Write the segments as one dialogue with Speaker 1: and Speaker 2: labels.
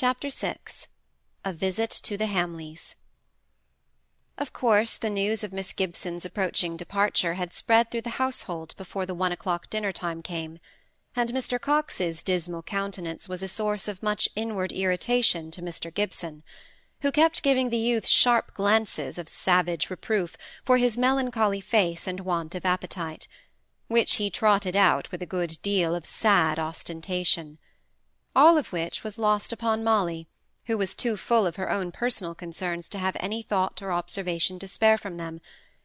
Speaker 1: Chapter VI A Visit to the Hamleys Of course the news of Miss Gibson's approaching departure had spread through the household before the one o'clock dinner time came, and Mr. Coxe's dismal countenance was a source of much inward irritation to Mr. Gibson, who kept giving the youth sharp glances of savage reproof for his melancholy face and want of appetite, which he trotted out with a good deal of sad ostentation all of which was lost upon Molly, who was too full of her own personal concerns to have any thought or observation to spare from them,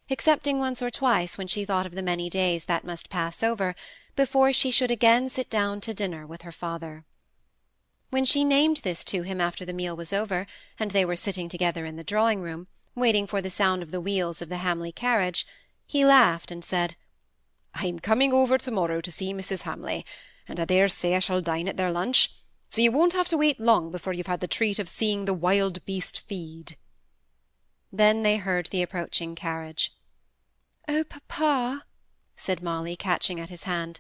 Speaker 1: excepting once or twice when she thought of the many days that must pass over before she should again sit down to dinner with her father. When she named this to him after the meal was over, and they were sitting together in the drawing-room, waiting for the sound of the wheels of the Hamley carriage, he laughed and said, "I'm coming over to-morrow to see Mrs. Hamley, and I dare say I shall dine at their lunch so you won't have to wait long before you've had the treat of seeing the wild beast feed." Then they heard the approaching carriage.
Speaker 2: "Oh, papa," said Molly, catching at his hand,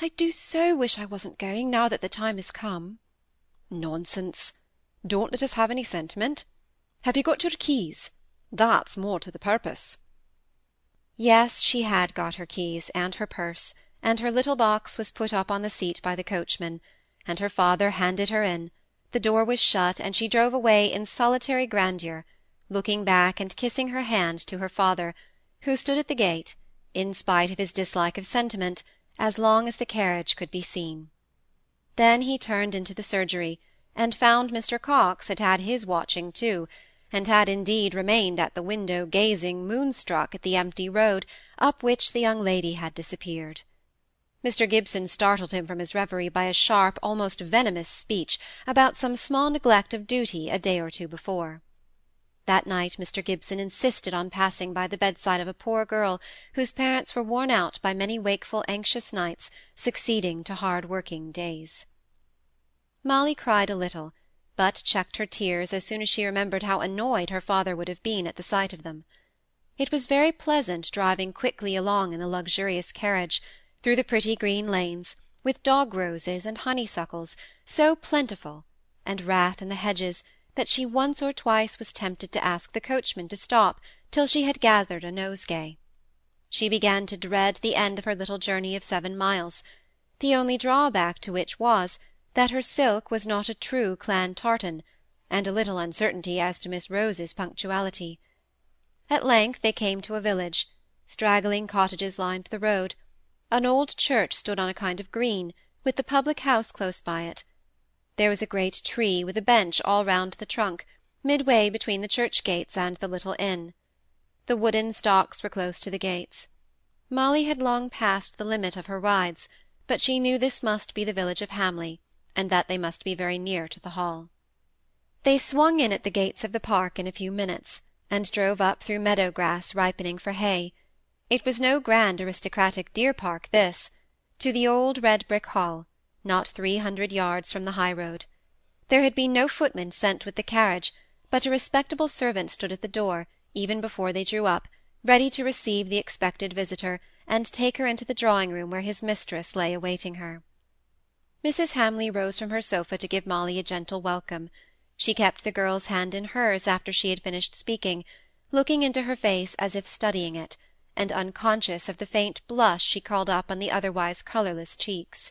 Speaker 2: "I do so wish I wasn't going, now that the time has come."
Speaker 3: "Nonsense! Don't let us have any sentiment. Have you got your keys? That's more to the purpose."
Speaker 1: Yes, she had got her keys, and her purse, and her little box was put up on the seat by the coachman and her father handed her in, the door was shut, and she drove away in solitary grandeur, looking back and kissing her hand to her father, who stood at the gate, in spite of his dislike of sentiment, as long as the carriage could be seen. Then he turned into the surgery, and found Mr. Coxe had had his watching too, and had indeed remained at the window gazing moonstruck at the empty road up which the young lady had disappeared. Mr. Gibson startled him from his reverie by a sharp, almost venomous speech about some small neglect of duty a day or two before. That night Mr. Gibson insisted on passing by the bedside of a poor girl whose parents were worn out by many wakeful anxious nights succeeding to hard-working days. Molly cried a little, but checked her tears as soon as she remembered how annoyed her father would have been at the sight of them. It was very pleasant driving quickly along in the luxurious carriage, through the pretty green lanes, with dog-roses and honeysuckles so plentiful, and wrath in the hedges, that she once or twice was tempted to ask the coachman to stop till she had gathered a nosegay. She began to dread the end of her little journey of seven miles, the only drawback to which was, that her silk was not a true clan tartan, and a little uncertainty as to Miss Rose's punctuality. At length they came to a village; straggling cottages lined the road, an old church stood on a kind of green, with the public house close by it. There was a great tree, with a bench all round the trunk, midway between the church gates and the little inn. The wooden stocks were close to the gates. Molly had long passed the limit of her rides, but she knew this must be the village of Hamley, and that they must be very near to the Hall. They swung in at the gates of the park in a few minutes, and drove up through meadow grass ripening for hay, it was no grand aristocratic deer park this, to the old red brick hall, not three hundred yards from the high road. There had been no footman sent with the carriage, but a respectable servant stood at the door, even before they drew up, ready to receive the expected visitor, and take her into the drawing-room where his mistress lay awaiting her. Mrs. Hamley rose from her sofa to give Molly a gentle welcome. She kept the girl's hand in hers after she had finished speaking, looking into her face as if studying it, and unconscious of the faint blush she called up on the otherwise colourless cheeks.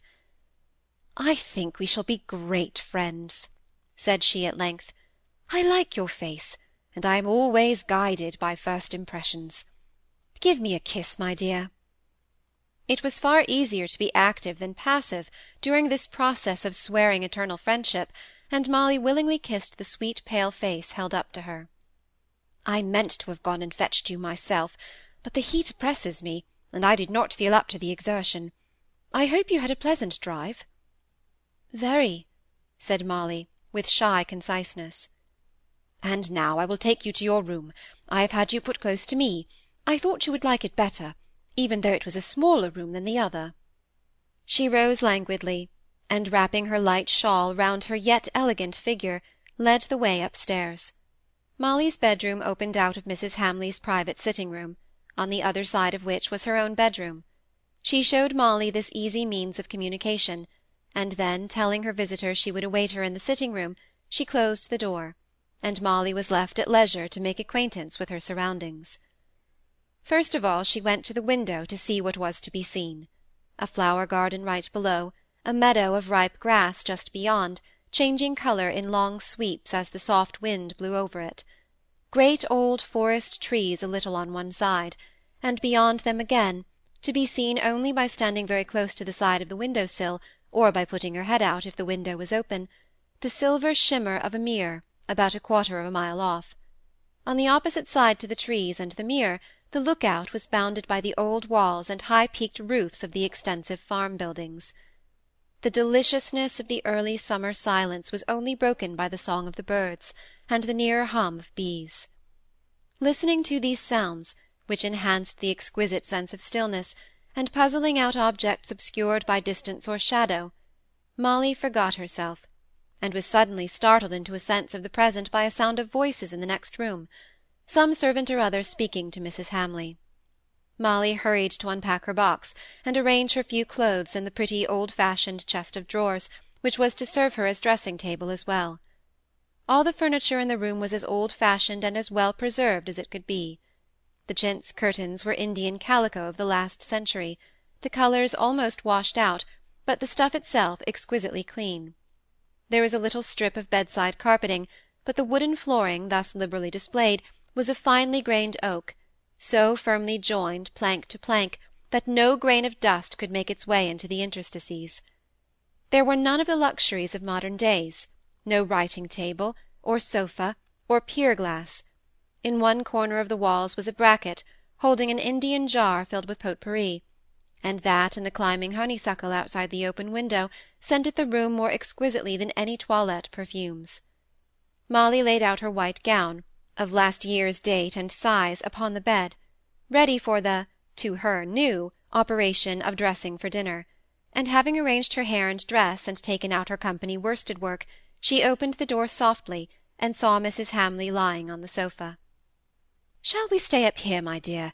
Speaker 1: "I think we shall be great friends," said she at length. "I like your face, and I am always guided by first impressions. Give me a kiss, my dear." It was far easier to be active than passive during this process of swearing eternal friendship, and Molly willingly kissed the sweet pale face held up to her. "I meant to have gone and fetched you myself but the heat oppresses me, and I did not feel up to the exertion. I hope you had a pleasant drive?" "Very," said Molly, with shy conciseness. "And now I will take you to your room. I have had you put close to me. I thought you would like it better, even though it was a smaller room than the other." She rose languidly, and wrapping her light shawl round her yet elegant figure, led the way upstairs. Molly's bedroom opened out of Mrs. Hamley's private sitting-room on the other side of which was her own bedroom. She showed Molly this easy means of communication, and then, telling her visitor she would await her in the sitting-room, She closed the door, and Molly was left at leisure to make acquaintance with her surroundings. First of all she went to the window to see what was to be seen. A flower garden right below, a meadow of ripe grass just beyond, changing colour in long sweeps as the soft wind blew over it. Great old forest trees a little on one side, and beyond them again, to be seen only by standing very close to the side of the window-sill, or by putting her head out if the window was open, the silver shimmer of a mere, about a quarter of a mile off. On the opposite side to the trees and the mere, the look-out was bounded by the old walls and high-peaked roofs of the extensive farm-buildings. The deliciousness of the early summer silence was only broken by the song of the birds, and the nearer hum of bees. Listening to these sounds, which enhanced the exquisite sense of stillness, and puzzling out objects obscured by distance or shadow, Molly forgot herself, and was suddenly startled into a sense of the present by a sound of voices in the next room some servant or other speaking to Mrs. Hamley. Molly hurried to unpack her box, and arrange her few clothes in the pretty old-fashioned chest of drawers, which was to serve her as dressing-table as well. All the furniture in the room was as old-fashioned and as well preserved as it could be. The chintz curtains were Indian calico of the last century, the colours almost washed out, but the stuff itself exquisitely clean. There was a little strip of bedside carpeting, but the wooden flooring, thus liberally displayed, was of finely grained oak, so firmly joined, plank to plank, that no grain of dust could make its way into the interstices. There were none of the luxuries of modern days, no writing-table, or sofa, or pier-glass. In one corner of the walls was a bracket, holding an Indian jar filled with pot-pourri, and that and the climbing honeysuckle outside the open window scented the room more exquisitely than any toilette perfumes. Molly laid out her white gown, of last year's date and size upon the bed, ready for the, to her, new, operation of dressing for dinner, and having arranged her hair and dress, and taken out her company worsted work, she opened the door softly, and saw Mrs. Hamley lying on the sofa. "Shall we stay up here, my dear?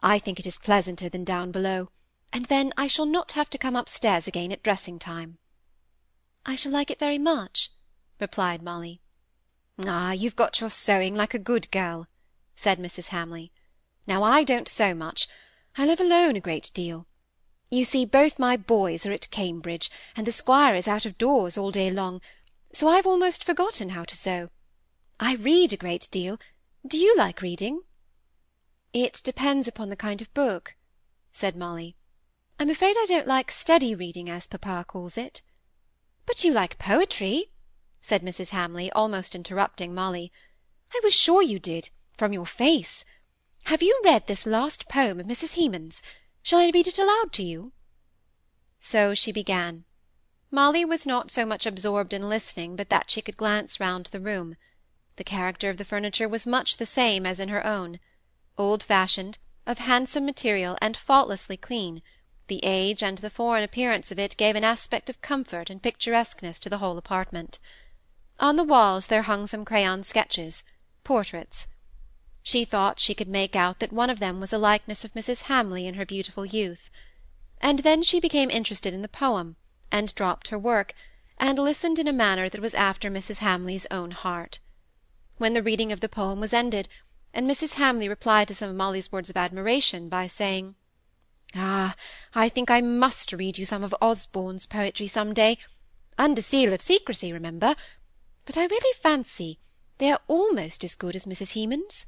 Speaker 1: I think it is pleasanter than down below, and then I shall not have to come upstairs again at dressing-time."
Speaker 2: "I shall like it very much," replied Molly.
Speaker 1: Ah, you've got your sewing like a good girl, said Mrs. Hamley. Now I don't sew much. I live alone a great deal. You see, both my boys are at Cambridge, and the squire is out of doors all day long, so I've almost forgotten how to sew. I read a great deal. Do you like reading?
Speaker 2: It depends upon the kind of book, said Molly. I'm afraid I don't like steady reading, as papa calls it.
Speaker 1: But you like poetry, said Mrs. Hamley, almost interrupting Molly.
Speaker 2: I was sure you did, from your face. Have you read this last poem of Mrs. Hemans? Shall I read it aloud to you?
Speaker 1: So she began. Molly was not so much absorbed in listening but that she could glance round the room. The character of the furniture was much the same as in her own. Old-fashioned, of handsome material, and faultlessly clean, the age and the foreign appearance of it gave an aspect of comfort and picturesqueness to the whole apartment. On the walls there hung some crayon sketches, portraits. She thought she could make out that one of them was a likeness of Mrs. Hamley in her beautiful youth. And then she became interested in the poem, and dropped her work, and listened in a manner that was after Mrs. Hamley's own heart. When the reading of the poem was ended, and Mrs. Hamley replied to some of Molly's words of admiration by saying, "Ah, I think I must read you some of Osborne's poetry some day, under seal of secrecy, remember but I really fancy they are almost as good as Mrs. Hemans.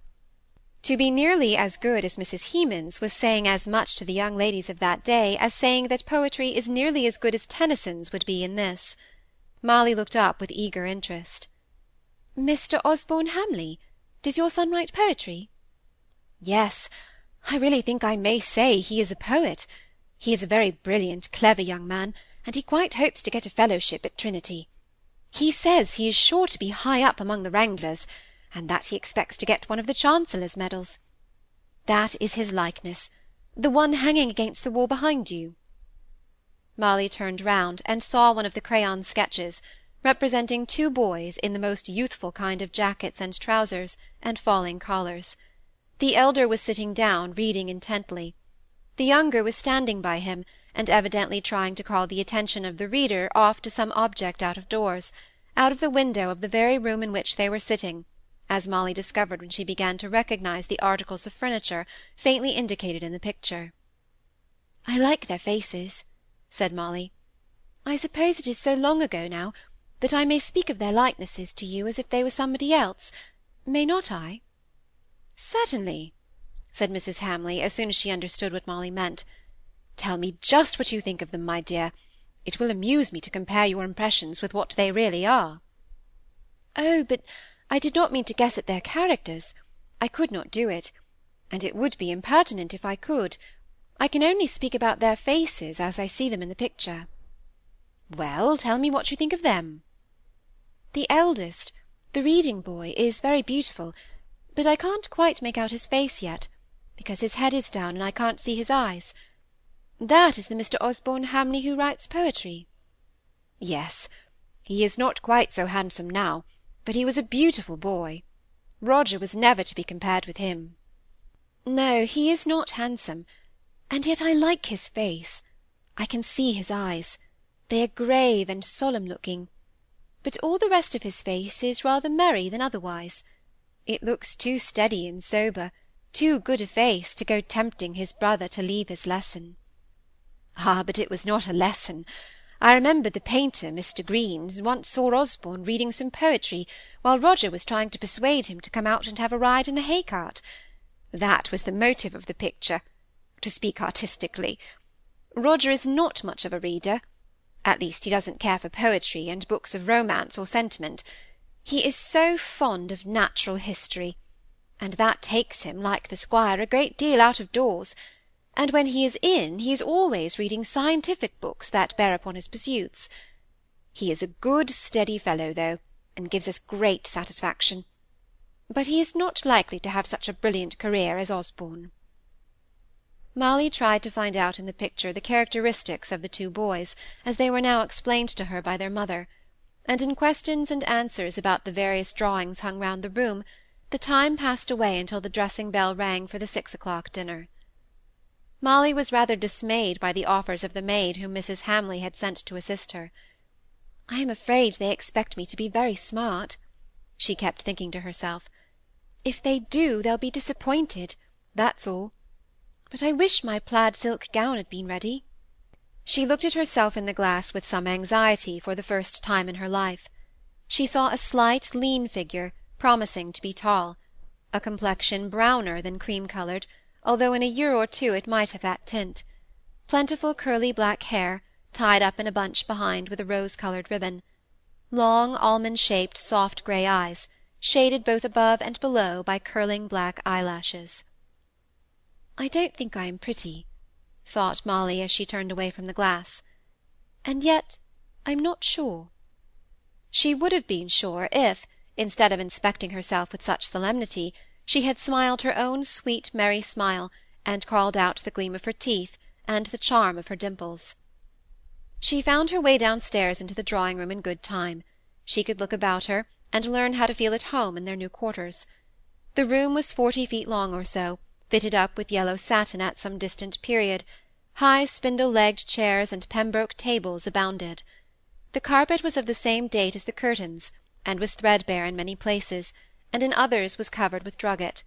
Speaker 1: To be nearly as good as Mrs. Hemans was saying as much to the young ladies of that day as saying that poetry is nearly as good as Tennyson's would be in this. Molly looked up with eager interest.
Speaker 2: Mr. Osborne Hamley, does your son write poetry?
Speaker 1: Yes, I really think I may say he is a poet. He is a very brilliant, clever young man, and he quite hopes to get a fellowship at Trinity. He says he is sure to be high up among the wranglers, and that he expects to get one of the Chancellor's medals. That is his likeness, the one hanging against the wall behind you. Molly turned round, and saw one of the crayon sketches, representing two boys in the most youthful kind of jackets and trousers, and falling collars. The elder was sitting down, reading intently. The younger was standing by him, and evidently trying to call the attention of the reader off to some object out of doors, out of the window of the very room in which they were sitting, as Molly discovered when she began to recognise the articles of furniture faintly indicated in the picture.
Speaker 2: I like their faces, said Molly. I suppose it is so long ago now that I may speak of their likenesses to you as if they were somebody else, may not I?
Speaker 1: Certainly, said Mrs. Hamley, as soon as she understood what Molly meant. Tell me just what you think of them, my dear. It will amuse me to compare your impressions with what they really are.
Speaker 2: Oh, but I did not mean to guess at their characters. I could not do it, and it would be impertinent if I could. I can only speak about their faces as I see them in the picture.
Speaker 1: Well, tell me what you think of them.
Speaker 2: The eldest, the reading boy, is very beautiful, but I can't quite make out his face yet, because his head is down and I can't see his eyes. That is the Mr. Osborne Hamley who writes poetry.
Speaker 1: Yes, he is not quite so handsome now, but he was a beautiful boy. Roger was never to be compared with him.
Speaker 2: No, he is not handsome, and yet I like his face. I can see his eyes. They are grave and solemn-looking, but all the rest of his face is rather merry than otherwise. It looks too steady and sober, too good a face to go tempting his brother to leave his lesson.
Speaker 1: Ah, but it was not a lesson. I remember the painter, Mr. Green, once saw Osborne reading some poetry, while Roger was trying to persuade him to come out and have a ride in the hay-cart. That was the motive of the picture, to speak artistically. Roger is not much of a reader. At least he doesn't care for poetry and books of romance or sentiment. He is so fond of natural history, and that takes him, like the squire, a great deal out of doors, and when he is in, he is always reading scientific books that bear upon his pursuits. He is a good, steady fellow, though, and gives us great satisfaction. But he is not likely to have such a brilliant career as Osborne. Molly tried to find out in the picture the characteristics of the two boys, as they were now explained to her by their mother, and in questions and answers about the various drawings hung round the room, the time passed away until the dressing-bell rang for the six o'clock dinner. Molly was rather dismayed by the offers of the maid whom Mrs. Hamley had sent to assist her.
Speaker 2: I am afraid they expect me to be very smart, she kept thinking to herself. If they do, they'll be disappointed, that's all. But I wish my plaid silk gown had been ready.
Speaker 1: She looked at herself in the glass with some anxiety for the first time in her life. She saw a slight, lean figure, promising to be tall, a complexion browner than cream-coloured, although in a year or two it might have that tint; plentiful curly black hair, tied up in a bunch behind with a rose-coloured ribbon; long almond-shaped soft grey eyes, shaded both above and below by curling black eyelashes.
Speaker 2: I don't think I am pretty, thought Molly as she turned away from the glass. And yet I'm not sure.
Speaker 1: She would have been sure if, instead of inspecting herself with such solemnity, she had smiled her own sweet merry smile, and called out the gleam of her teeth and the charm of her dimples. She found her way downstairs into the drawing-room in good time. She could look about her, and learn how to feel at home in their new quarters. The room was forty feet long or so, fitted up with yellow satin at some distant period; high spindle-legged chairs and Pembroke tables abounded. The carpet was of the same date as the curtains, and was threadbare in many places, and in others was covered with drugget.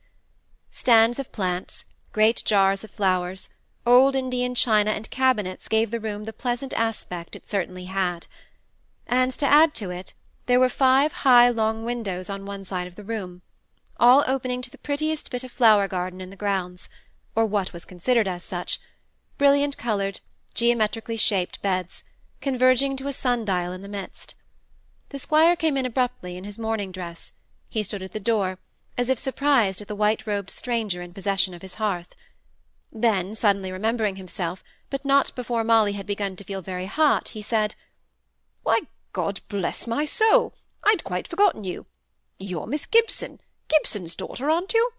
Speaker 1: Stands of plants, great jars of flowers, old Indian china and cabinets gave the room the pleasant aspect it certainly had. And to add to it, there were five high long windows on one side of the room, all opening to the prettiest bit of flower-garden in the grounds, or what was considered as such, brilliant-coloured, geometrically shaped beds, converging to a sun-dial in the midst. The squire came in abruptly in his morning dress, he stood at the door, as if surprised at the white-robed stranger in possession of his hearth. Then, suddenly remembering himself, but not before Molly had begun to feel very hot, he said, "Why, God bless my soul! I'd quite forgotten you. You're Miss Gibson, Gibson's daughter, aren't you?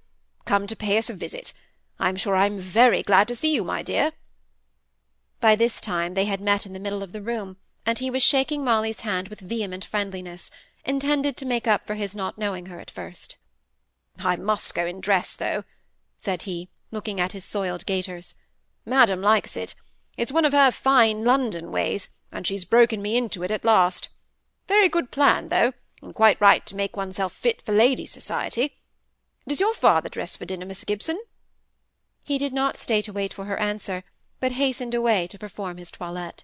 Speaker 1: Come to pay us a visit. I'm sure I'm very glad to see you, my dear." By this time they had met in the middle of the room, and he was shaking Molly's hand with vehement friendliness intended to make up for his not knowing her at first.
Speaker 3: "I must go and dress, though," said he, looking at his soiled gaiters. "Madam likes it. It's one of her fine London ways, and she's broken me into it at last. Very good plan, though, and quite right to make oneself fit for ladies' society. Does your father dress for dinner, Miss Gibson?"
Speaker 1: He did not stay to wait for her answer, but hastened away to perform his toilette.